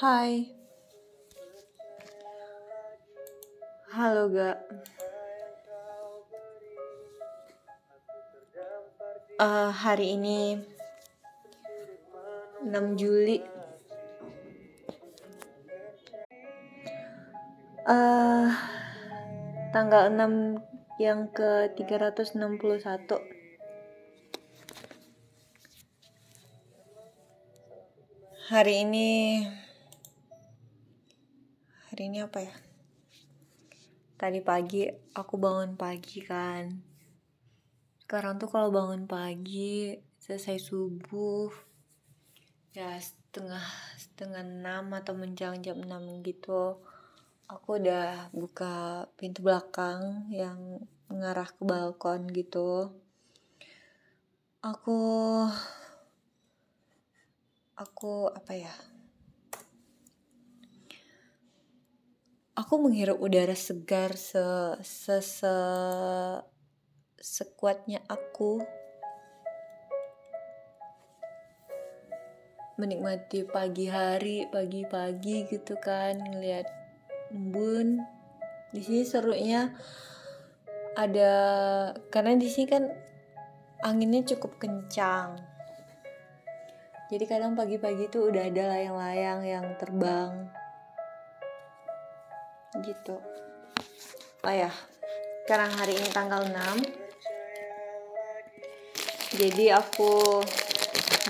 Hai. Halo, Gak. Uh, hari ini 6 Juli uh, tanggal 6 yang ke 361 hari ini hari ini apa ya? Tadi pagi aku bangun pagi kan. Sekarang tuh kalau bangun pagi selesai subuh ya setengah setengah enam atau menjelang jam enam gitu aku udah buka pintu belakang yang mengarah ke balkon gitu. Aku aku apa ya aku menghirup udara segar se se, se sekuatnya aku menikmati pagi hari pagi-pagi gitu kan ngeliat embun. Di sini serunya ada karena di sini kan anginnya cukup kencang. Jadi kadang pagi-pagi tuh udah ada layang-layang yang terbang gitu. Oh ya sekarang hari ini tanggal 6 jadi aku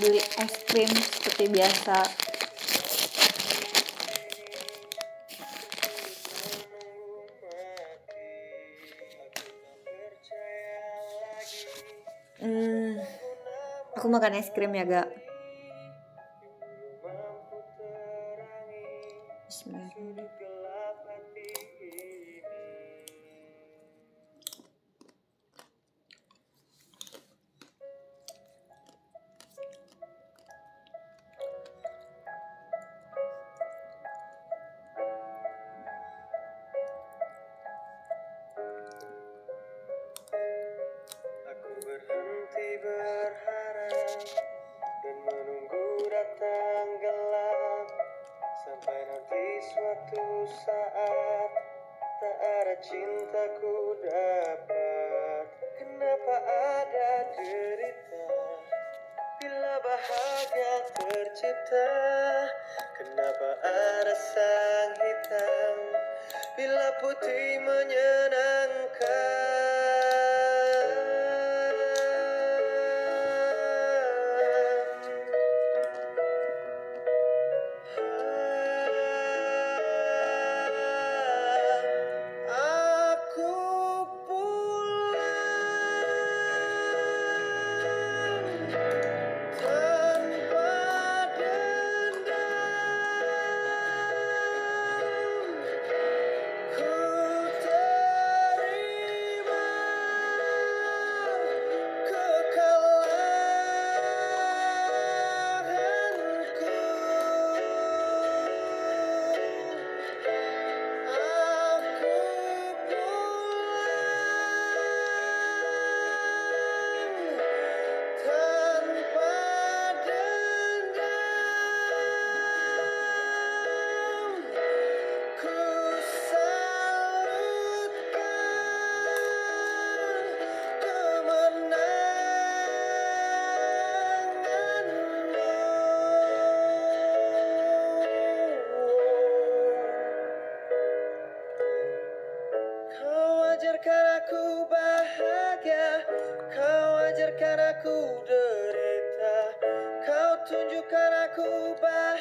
beli es krim seperti biasa. Hmm, aku makan es krim ya, Gak? Putih menyenangkan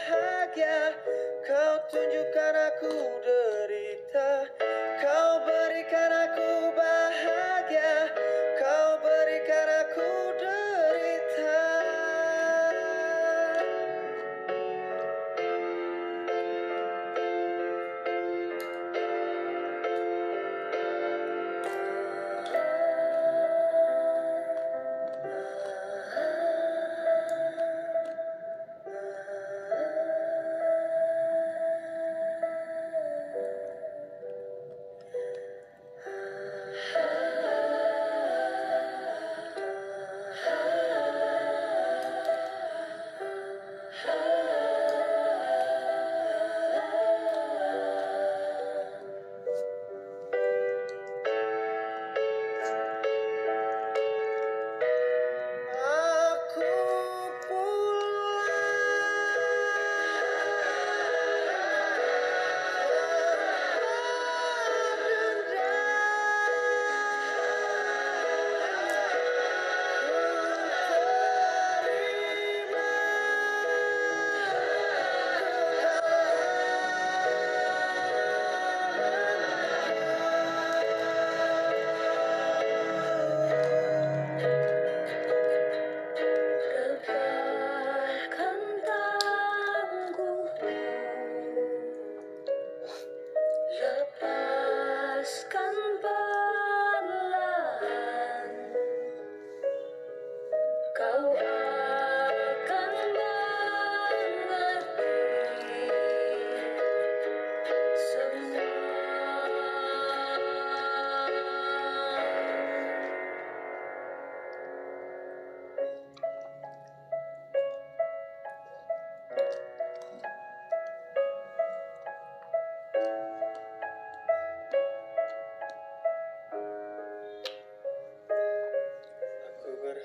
bahagia. Kau tunjukkan aku derita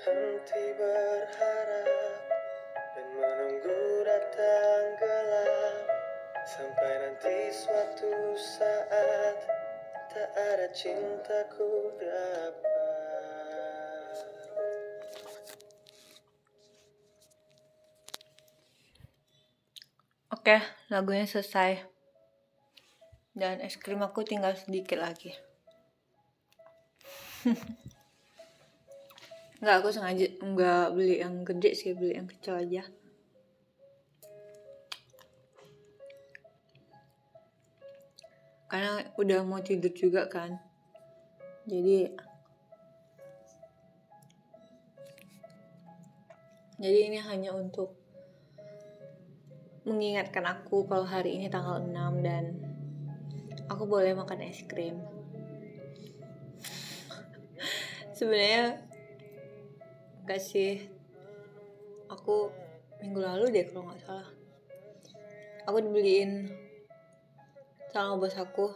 hati berharap dan menunggu datang gelap sampai nanti suatu saat tak ada cintaku dapat. Oke, lagunya selesai. Dan es krim aku tinggal sedikit lagi. Enggak, aku sengaja enggak beli yang gede sih, beli yang kecil aja. Karena udah mau tidur juga kan. Jadi Jadi ini hanya untuk mengingatkan aku kalau hari ini tanggal 6 dan aku boleh makan es krim. Sebenarnya gak sih. Aku minggu lalu deh kalau nggak salah. Aku dibeliin sama bos aku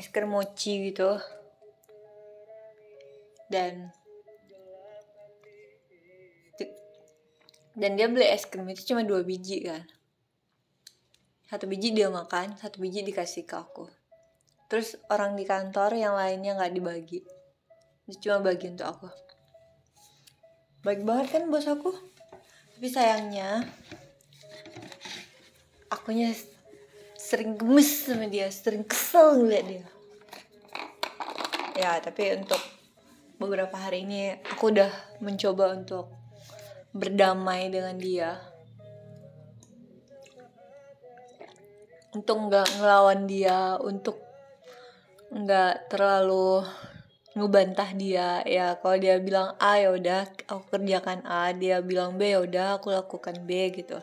es krim mochi gitu. Dan dan dia beli es krim itu cuma dua biji kan. Satu biji dia makan satu biji dikasih ke aku. Terus orang di kantor yang lainnya nggak dibagi. Cuma bagi untuk aku baik banget kan bos aku? Tapi sayangnya akunya sering gemes sama dia sering kesel ngeliat dia. Ya tapi untuk beberapa hari ini aku udah mencoba untuk berdamai dengan dia. Untuk nggak ngelawan dia untuk nggak terlalu ngebantah dia. Ya kalau dia bilang A ya udah aku kerjakan A. Dia bilang B ya udah aku lakukan B gitu.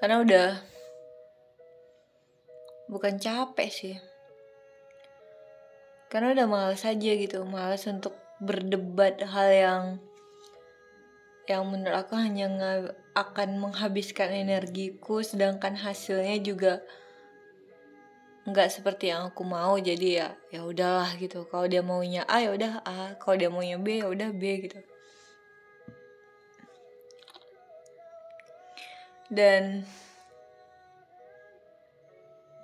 Karena udah bukan capek sih. Karena udah males aja gitu males untuk berdebat hal yang yang menurut aku hanya akan menghabiskan energiku sedangkan hasilnya juga nggak seperti yang aku mau jadi ya ya udahlah gitu. Kalau dia maunya A ya udah A. Kalau dia maunya B ya udah B gitu. Dan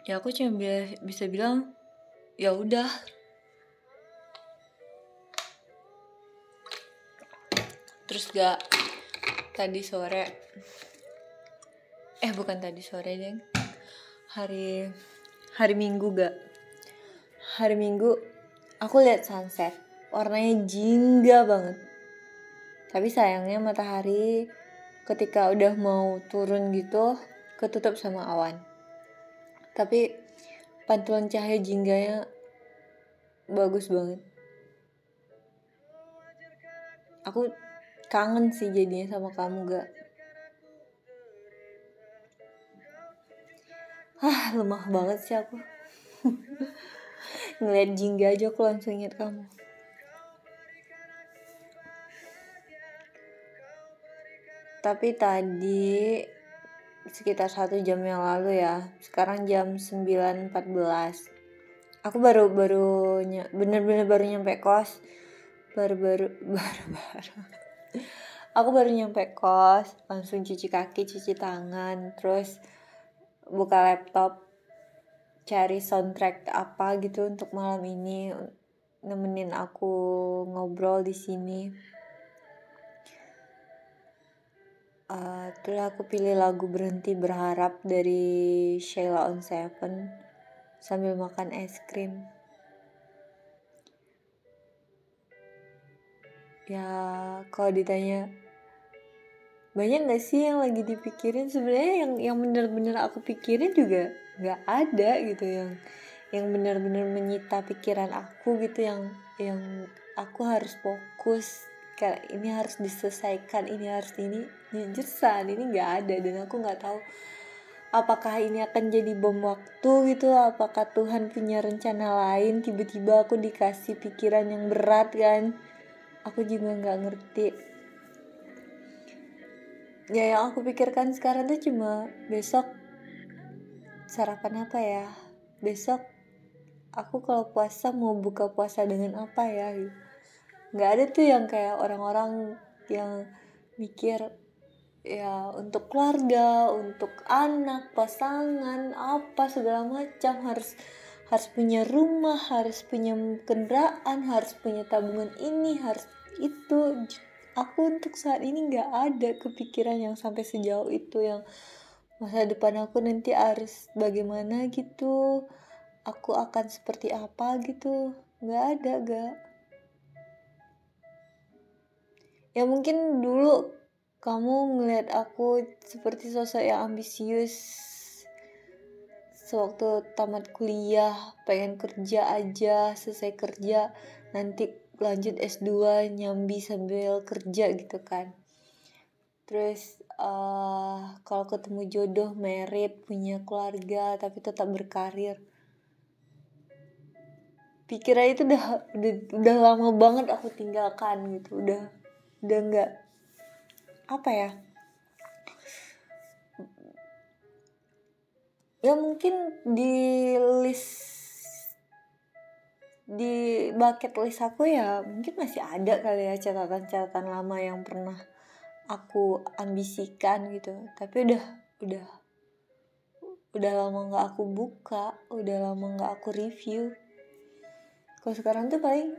ya aku cuma bisa bilang ya udah. Terus gak tadi sore eh bukan tadi sore deh hari hari minggu gak? Hari minggu aku lihat sunset. Warnanya jingga banget. Tapi sayangnya matahari ketika udah mau turun gitu ketutup sama awan. Tapi pantulan cahaya jingganya bagus banget. Aku kangen sih jadinya sama kamu gak ah lemah banget sih aku. Ngeliat jingga aja aku langsung inget kamu. Tapi tadi sekitar satu jam yang lalu ya sekarang jam 9.14 aku baru baru bener-bener baru nyampe kos. Baru baru baru baru. Aku baru nyampe kos langsung cuci kaki cuci tangan terus buka laptop cari soundtrack apa gitu untuk malam ini nemenin aku ngobrol di sini. Uh, terus aku pilih lagu berhenti berharap dari Sheila on Seven sambil makan es krim. Ya kalau ditanya banyak gak sih yang lagi dipikirin? Sebenarnya yang yang bener-bener aku pikirin juga nggak ada gitu yang yang bener-bener menyita pikiran aku gitu yang yang aku harus fokus kayak ini harus diselesaikan ini harus ini. Jujur ini nggak ada dan aku nggak tahu apakah ini akan jadi bom waktu gitu apakah Tuhan punya rencana lain. Tiba-tiba aku dikasih pikiran yang berat kan. Aku juga nggak ngerti ya yang aku pikirkan sekarang tuh cuma besok. Sarapan apa ya? Besok aku kalau puasa mau buka puasa dengan apa ya? Nggak ada tuh yang kayak orang-orang yang mikir ya untuk keluarga, untuk anak, pasangan, apa segala macam. Harus harus punya rumah, harus punya kendaraan, harus punya tabungan ini, harus itu. Aku untuk saat ini nggak ada kepikiran yang sampai sejauh itu yang masa depan aku nanti harus bagaimana gitu aku akan seperti apa gitu. Nggak ada gak ya mungkin dulu kamu ngeliat aku seperti sosok yang ambisius sewaktu tamat kuliah pengen kerja aja selesai kerja nanti lanjut S2 nyambi sambil kerja gitu kan. Terus uh, kalau ketemu jodoh merit punya keluarga tapi tetap berkarir. Pikiran itu udah udah, udah lama banget aku tinggalkan gitu. Udah udah nggak apa ya? Ya mungkin di list di bucket list aku ya mungkin masih ada kali ya catatan-catatan lama yang pernah aku ambisikan gitu. Tapi udah udah udah lama nggak aku buka udah lama nggak aku review. Kalau sekarang tuh paling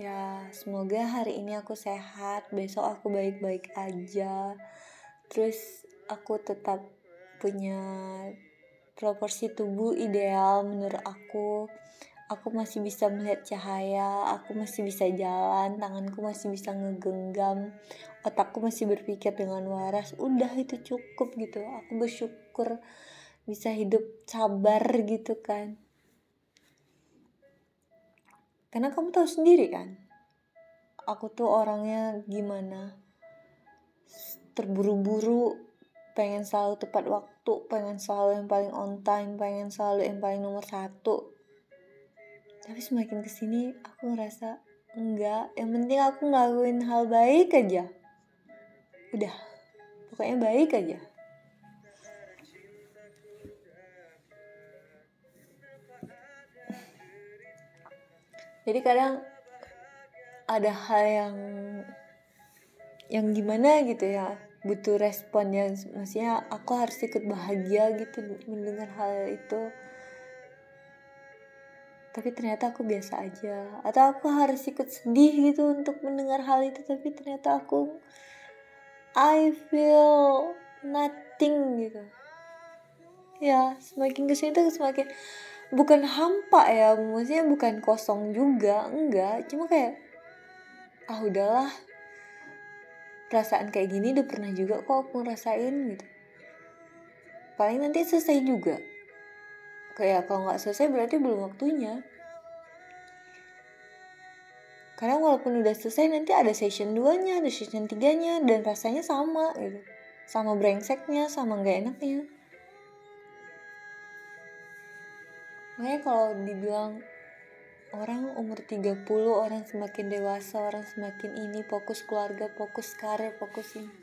ya semoga hari ini aku sehat besok aku baik-baik aja. Terus aku tetap punya proporsi tubuh ideal menurut aku aku masih bisa melihat cahaya aku masih bisa jalan tanganku masih bisa ngegenggam otakku masih berpikir dengan waras. Udah itu cukup gitu. Aku bersyukur bisa hidup sabar gitu kan. Karena kamu tahu sendiri kan aku tuh orangnya gimana? Terburu-buru pengen selalu tepat waktu pengen selalu yang paling on time pengen selalu yang paling nomor satu tapi semakin ke sini aku ngerasa enggak. Yang penting aku ngelakuin hal baik aja. Udah. Pokoknya baik aja. Jadi kadang ada hal yang yang gimana gitu ya butuh respon yang maksudnya aku harus ikut bahagia gitu mendengar hal itu tapi ternyata aku biasa aja. Atau aku harus ikut sedih gitu untuk mendengar hal itu tapi ternyata aku I feel nothing gitu. Ya semakin ke sini tuh semakin bukan hampa ya maksudnya bukan kosong juga enggak. Cuma kayak ah udahlah. Perasaan kayak gini udah pernah juga kok aku ngerasain gitu. Paling nanti selesai juga kayak kalau nggak selesai berarti belum waktunya. Karena walaupun udah selesai nanti ada session 2 nya ada session 3 nya dan rasanya sama gitu. Sama brengseknya sama nggak enaknya. Makanya kalau dibilang orang umur 30 orang semakin dewasa orang semakin ini fokus keluarga fokus karir fokus ini.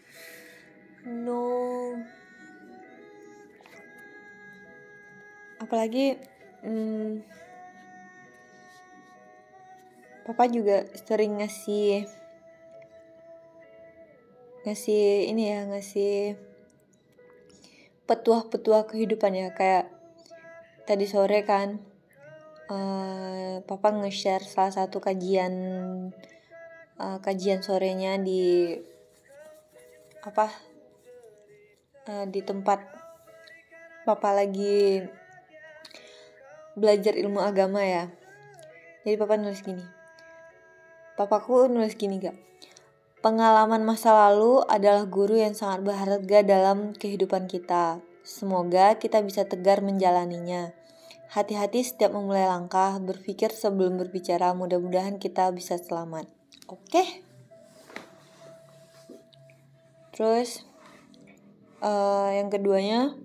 No apalagi hmm, papa juga sering ngasih ngasih ini ya ngasih petuah-petuah kehidupan ya. Kayak tadi sore kan uh, papa nge-share salah satu kajian uh, kajian sorenya di apa uh, di tempat papa lagi belajar ilmu agama ya jadi papa nulis gini papaku nulis gini gak Pengalaman masa lalu adalah guru yang sangat berharga dalam kehidupan kita. Semoga kita bisa tegar menjalaninya. Hati-hati setiap memulai langkah, berpikir sebelum berbicara. Mudah-mudahan kita bisa selamat. Oke. Terus uh, yang keduanya,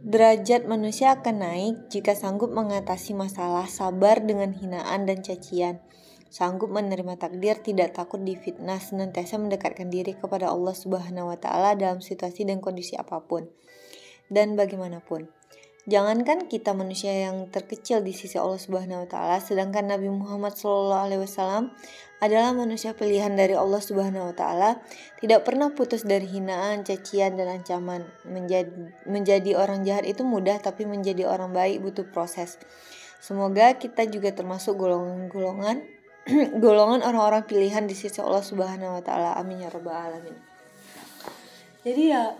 derajat manusia akan naik jika sanggup mengatasi masalah, sabar dengan hinaan dan cacian sanggup menerima takdir, tidak takut difitnah, senantiasa mendekatkan diri kepada Allah Subhanahu wa taala dalam situasi dan kondisi apa pun dan bagaimanapun. Jangankan kita manusia yang terkecil di sisi Allah Subhanahu wa taala, sedangkan Nabi Muhammad Shallallahu alaihi wasallam adalah manusia pilihan dari Allah Subhanahu wa taala, tidak pernah putus dari hinaan, cacian dan ancaman. Menjadi menjadi orang jahat itu mudah, tapi menjadi orang baik butuh proses. Semoga kita juga termasuk golongan-golongan golongan orang-orang pilihan di sisi Allah Subhanahu wa taala. Amin ya rabbal alamin. Jadi ya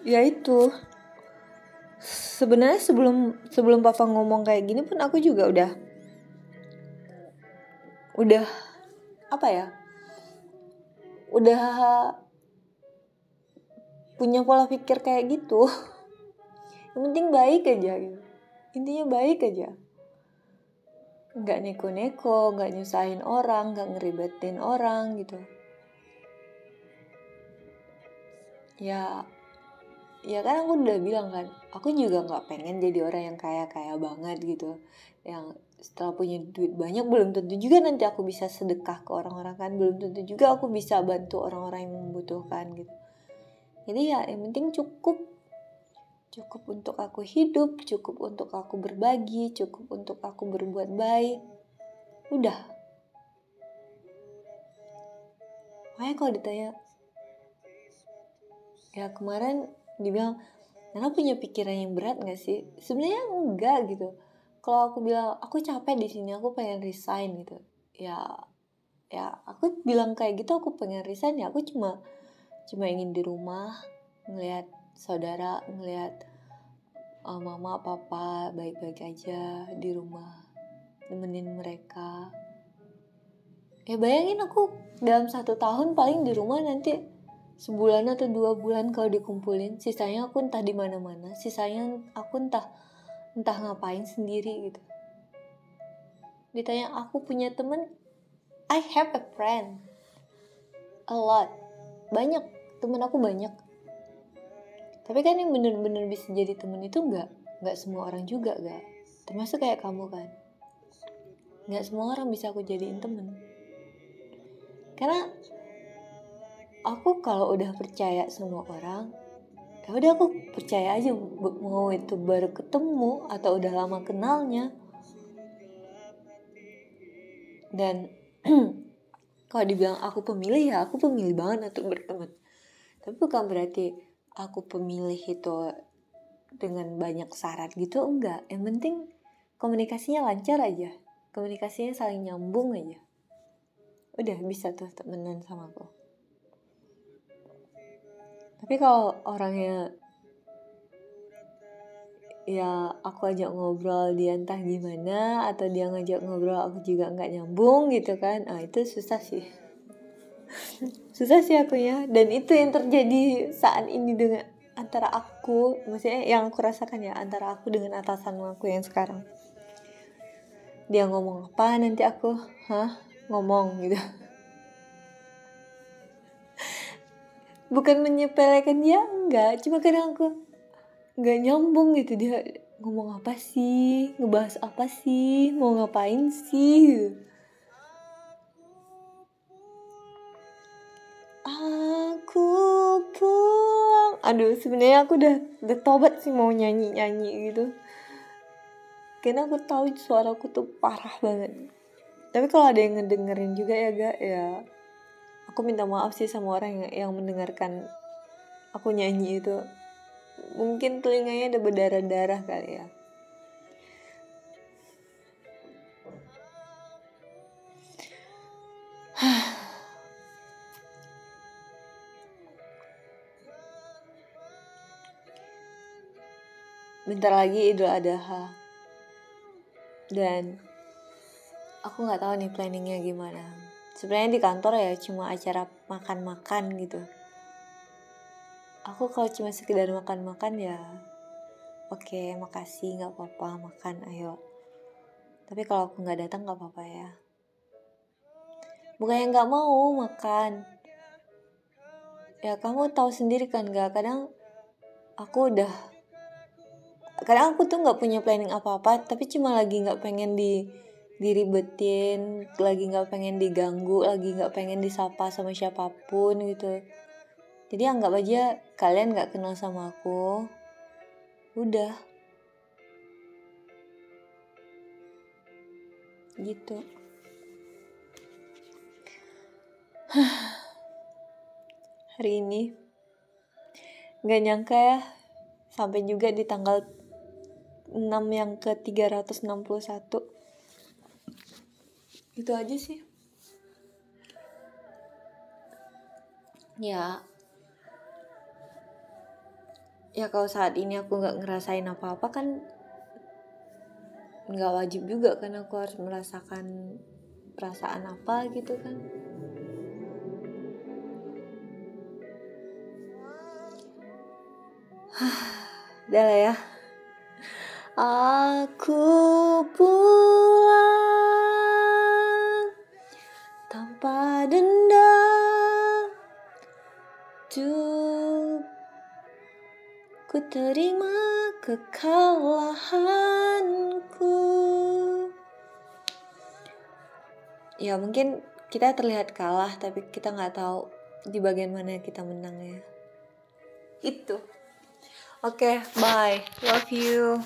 ya itu sebenarnya sebelum sebelum papa ngomong kayak gini pun aku juga udah udah apa ya udah punya pola pikir kayak gitu. Yang penting baik aja gitu. Intinya baik aja. Nggak neko-neko nggak nyusahin orang nggak ngeribetin orang gitu. Ya ya kan aku udah bilang kan aku juga nggak pengen jadi orang yang kaya kaya banget gitu. Yang setelah punya duit banyak belum tentu juga nanti aku bisa sedekah ke orang-orang kan. Belum tentu juga aku bisa bantu orang-orang yang membutuhkan gitu. Jadi ya yang penting cukup. Cukup untuk aku hidup cukup untuk aku berbagi cukup untuk aku berbuat baik. Udah. Makanya kalau ditanya ya kemarin dibilang Nana punya pikiran yang berat gak sih? Sebenarnya enggak gitu. Kalau aku bilang aku capek di sini aku pengen resign gitu. Ya ya aku bilang kayak gitu aku pengen resign ya aku cuma cuma ingin di rumah ngelihat saudara ngelihat uh, mama papa baik-baik aja di rumah nemenin mereka. Ya bayangin aku dalam satu tahun paling di rumah nanti sebulan atau dua bulan kalau dikumpulin sisanya aku entah di mana mana sisanya aku entah entah ngapain sendiri gitu. Ditanya aku punya temen? I have a friend. A lot. Banyak temen aku banyak. Tapi kan yang bener-bener bisa jadi temen itu nggak nggak semua orang juga gak termasuk kayak kamu kan. Nggak semua orang bisa aku jadiin temen. Karena aku kalau udah percaya sama orang ya udah aku percaya aja mau itu baru ketemu atau udah lama kenalnya. Dan kalau dibilang aku pemilih ya aku pemilih banget untuk berteman. Tapi bukan berarti aku pemilih itu dengan banyak syarat gitu enggak. Yang penting komunikasinya lancar aja. Komunikasinya saling nyambung aja. Udah bisa tuh temenan sama aku tapi kalau orangnya ya aku ajak ngobrol dia entah gimana atau dia ngajak ngobrol aku juga nggak nyambung gitu kan ah itu susah sih. Susah sih aku ya dan itu yang terjadi saat ini dengan antara aku maksudnya yang aku rasakan ya antara aku dengan atasan aku yang sekarang. Dia ngomong apa nanti aku? Hah? Ngomong gitu bukan menyepelekan dia enggak. Cuma kadang aku nggak nyambung gitu. Dia ngomong apa sih? Ngebahas apa sih? Mau ngapain sih? Aku pulang. Aduh sebenarnya aku udah udah tobat sih mau nyanyi nyanyi gitu. Karena aku tahu suaraku tuh parah banget. Tapi kalau ada yang ngedengerin juga ya gak ya aku minta maaf sih sama orang yang, yang mendengarkan aku nyanyi itu. Mungkin telinganya ada berdarah-darah kali ya. Bentar lagi Idul Adha. Dan aku nggak tahu nih planningnya gimana sebenarnya di kantor ya cuma acara makan-makan gitu. Aku kalau cuma sekedar makan-makan ya oke okay, makasih nggak apa-apa makan ayo. Tapi kalau aku nggak datang nggak apa-apa ya. Bukan yang nggak mau makan. Ya kamu tahu sendiri kan nggak kadang aku udah kadang aku tuh nggak punya planning apa-apa tapi cuma lagi nggak pengen di diribetin lagi nggak pengen diganggu lagi nggak pengen disapa sama siapa pun gitu. Jadi anggap aja kalian nggak kenal sama aku udah. Gitu. Hari ini nggak nyangka ya sampai juga di tanggal 6 yang ke 361 itu aja sih. Ya. Ya kalau saat ini aku nggak ngerasain apa-apa kan nggak wajib juga kan aku harus merasakan perasaan apa gitu kan. Udah lah ya. Aku pulang tanpa dendam tuh ku terima kekalahanku. Ya mungkin kita terlihat kalah tapi kita nggak tahu di bagian mana kita menangnya itu. Oke okay, bye. Love you